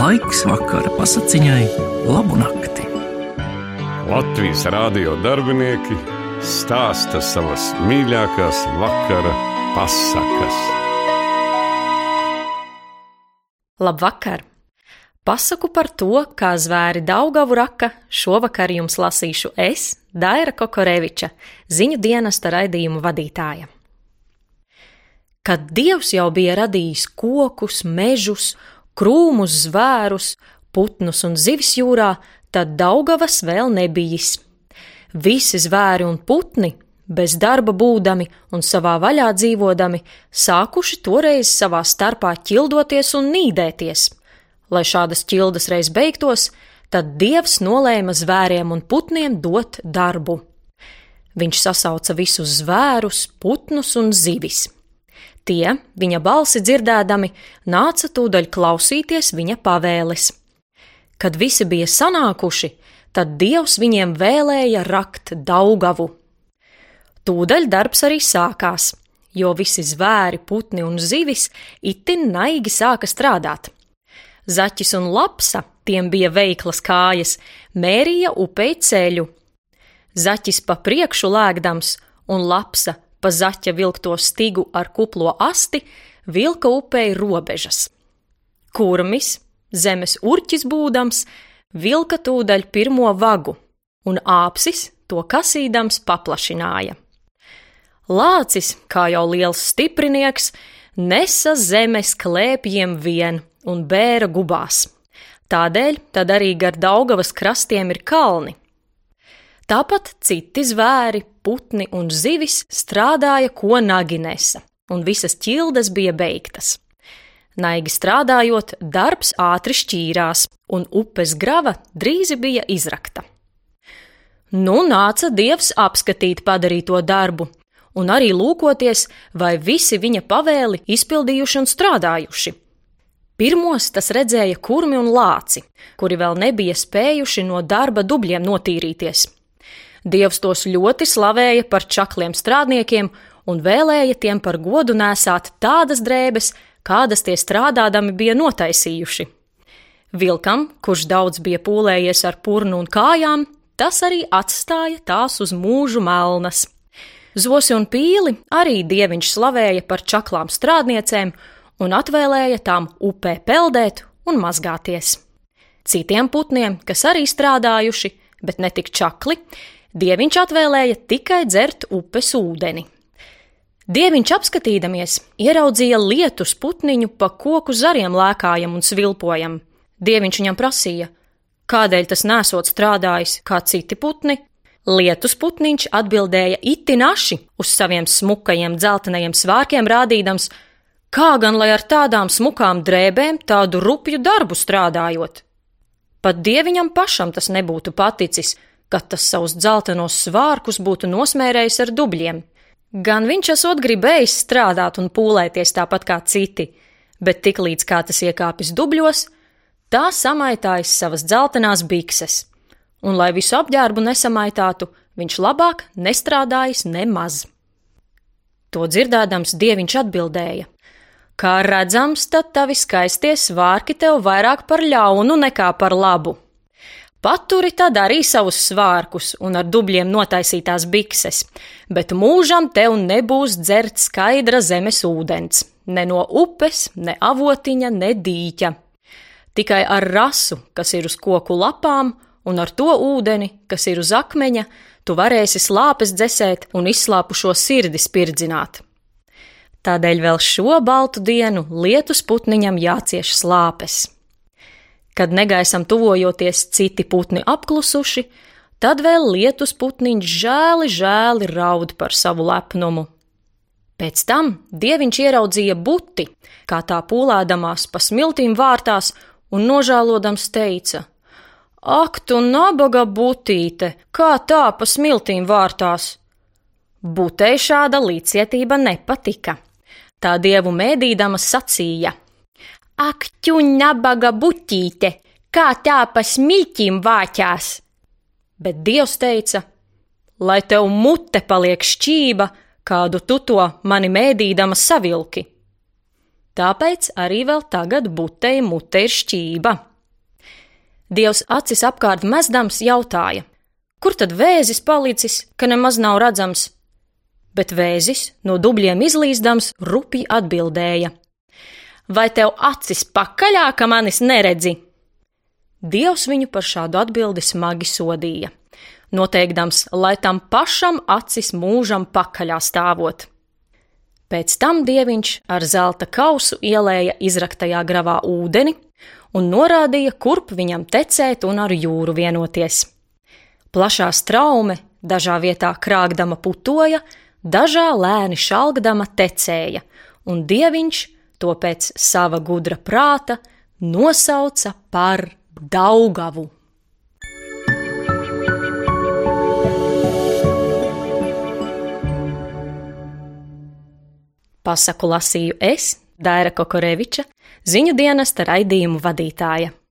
Laiks vakara pasakiņai, labu nakti. Latvijas rādio darbinieki stāsta savas mīļākās vakara pasakas. Labvakar! Pasaku par to, kā zvēri Daugavu raka, šovakar jums lasīšu es, Daira Kokoreviča, ziņu dienesta raidījumu vadītāja. Kad Dievs jau bija radījis kokus, mežus, krūmus, zvērus, putnus un zivis jūrā, tad Daugavas vēl nebijis. Visi zvēri un putni, bez darba būdami un savā vaļā dzīvodami, sākuši toreiz savā starpā ķildoties un nīdēties – Lai šādas ķildes reiz beigtos, tad dievs nolēma zvēriem un putniem dot darbu. Viņš sasauca visus zvērus, putnus un zivis. Tie, viņa balsi dzirdēdami, nāca tūdaļ klausīties viņa pavēles. Kad visi bija sanākuši, tad dievs viņiem vēlēja rakt daugavu. Tūdaļ darbs arī sākās, jo visi zvēri, putni un zivis itin naigi sāka strādāt. Zaķis un lapsa, tiem bija veiklas kājas, mērīja upei ceļu. Zaķis pa priekšu lēgdams un lapsa pa zaķa vilkto stigu ar kuplo asti vilka upei robežas. Kurmis, zemes urķis būdams, vilka tūdaļ pirmo vagu, un āpsis to kasīdams paplašināja. Lācis, kā jau liels stiprinieks, nesa zemes klēpjiem vien, un bēra gubās. Tādēļ tad arī gar Daugavas krastiem ir kalni. Tāpat citi zvēri, putni un zivis strādāja, ko nagi nesa, un visas ķildes bija beigtas. Naigi strādājot, darbs ātri šķīrās, un upes grava drīz bija izrakta. Nu nāca dievs apskatīt padarīto darbu, un arī lūkoties, vai visi viņa pavēli izpildījuši un strādājuši. Pirmos tas redzēja kurmi un lāci, kuri vēl nebija spējuši no darba dubļiem notīrīties. Dievs tos ļoti slavēja par čakliem strādniekiem un vēlēja tiem par godu nesāt tādas drēbes, kādas tie strādādami bija notaisījuši. Vilkam, kurš daudz bija pūlējies ar purnu un kājām, tas arī atstāja tās uz mūžu melnas. Zosi un pīli arī dieviņš slavēja par čaklām strādniecēm un atvēlēja tām upē peldēt un mazgāties. Citiem putniem, kas arī strādājuši, bet ne tik čakli, dieviņš atvēlēja tikai dzert upes ūdeni. Dieviņš apskatīdamies, ieraudzīja lietus putniņu pa koku zariem lēkājam un svilpojam. Dieviņš viņam prasīja, kādēļ tas nesot strādājis kā citi putni. Lietus putniņš atbildēja itinaši uz saviem smukajiem dzeltenajiem svārkiem, rādīdams, Kā gan lai ar tādām smukām drēbēm tādu rupju darbu strādājot? Pat dieviņam pašam tas nebūtu paticis, kad tas savus dzeltenos svārkus būtu nosmērējis ar dubļiem. Gan viņš esot gribējis strādāt un pūlēties tāpat kā citi, bet tiklīdz kā tas iekāpis dubļos, tā samaitājas savas dzeltenās bikses, un lai visu apģērbu nesamaitātu, viņš labāk nestrādājis nemaz. To dzirdēdams, dieviņš atbildēja: Kā redzams, tad tavi skaistie svārki tev vairāk par ļaunu nekā par labu. Paturi tad arī savus svārkus un ar dubļiem notaisītās bikses, bet mūžam tev nebūs dzert skaidra zemes ūdens, ne no upes, ne avotiņa, ne dīķa. Tikai ar rasu, kas ir uz koku lapām, un ar to ūdeni, kas ir uz akmeņa, tu varēsi slāpes dzesēt un izslāpušo sirdi spirdzināt. Tādēļ vēl šo baltu dienu lietus putniņam jācieš slāpes. Kad negaisam tuvojoties citi putni apklusuši, tad vēl lietus putniņš žēli, žēli raud par savu lepnumu. Pēc tam dieviņš ieraudzīja buti, kā tā pūlēdamās pa smiltīm vārtās un nožēlodams teica: Ak, tu nabaga butīte, kā tā pa smiltīm vārtās! Butei šāda līdzcietība nepatika. Tā dievu mēdīdama sacīja: Ak, tu nabaga buķīte, kā tā pa smiltīm vāķās! Bet dievs teica: Lai tev mute paliek šķība, kādu tu to mani mēdīdama savilki. Tāpēc arī vēl tagad butei mute ir šķība. Dievs acis apkārt mezdams jautāja: Kur tad vēzis palicis, ka nemaz nav redzams? Bet vēzis no dubļiem izlīzdams rupi atbildēja: Vai tev acis pakaļā, ka manis neredzi? Dievs viņu par šādu atbildi smagi sodīja, noteikdams, lai tam pašam acis mūžam pakaļā stāvot. Pēc tam dieviņš ar zelta kausu ielēja izraktajā gravā ūdeni un norādīja, kurp viņam tecēt un ar jūru vienoties. Plašā straume dažā vietā krāgdama putoja, dažā lēni šalgdama tecēja, un dieviņš to pēc sava gudra prāta nosauca par Daugavu. Pasaku lasīju es, Daira Kokoreviča, ziņu dienesta raidījumu vadītāja.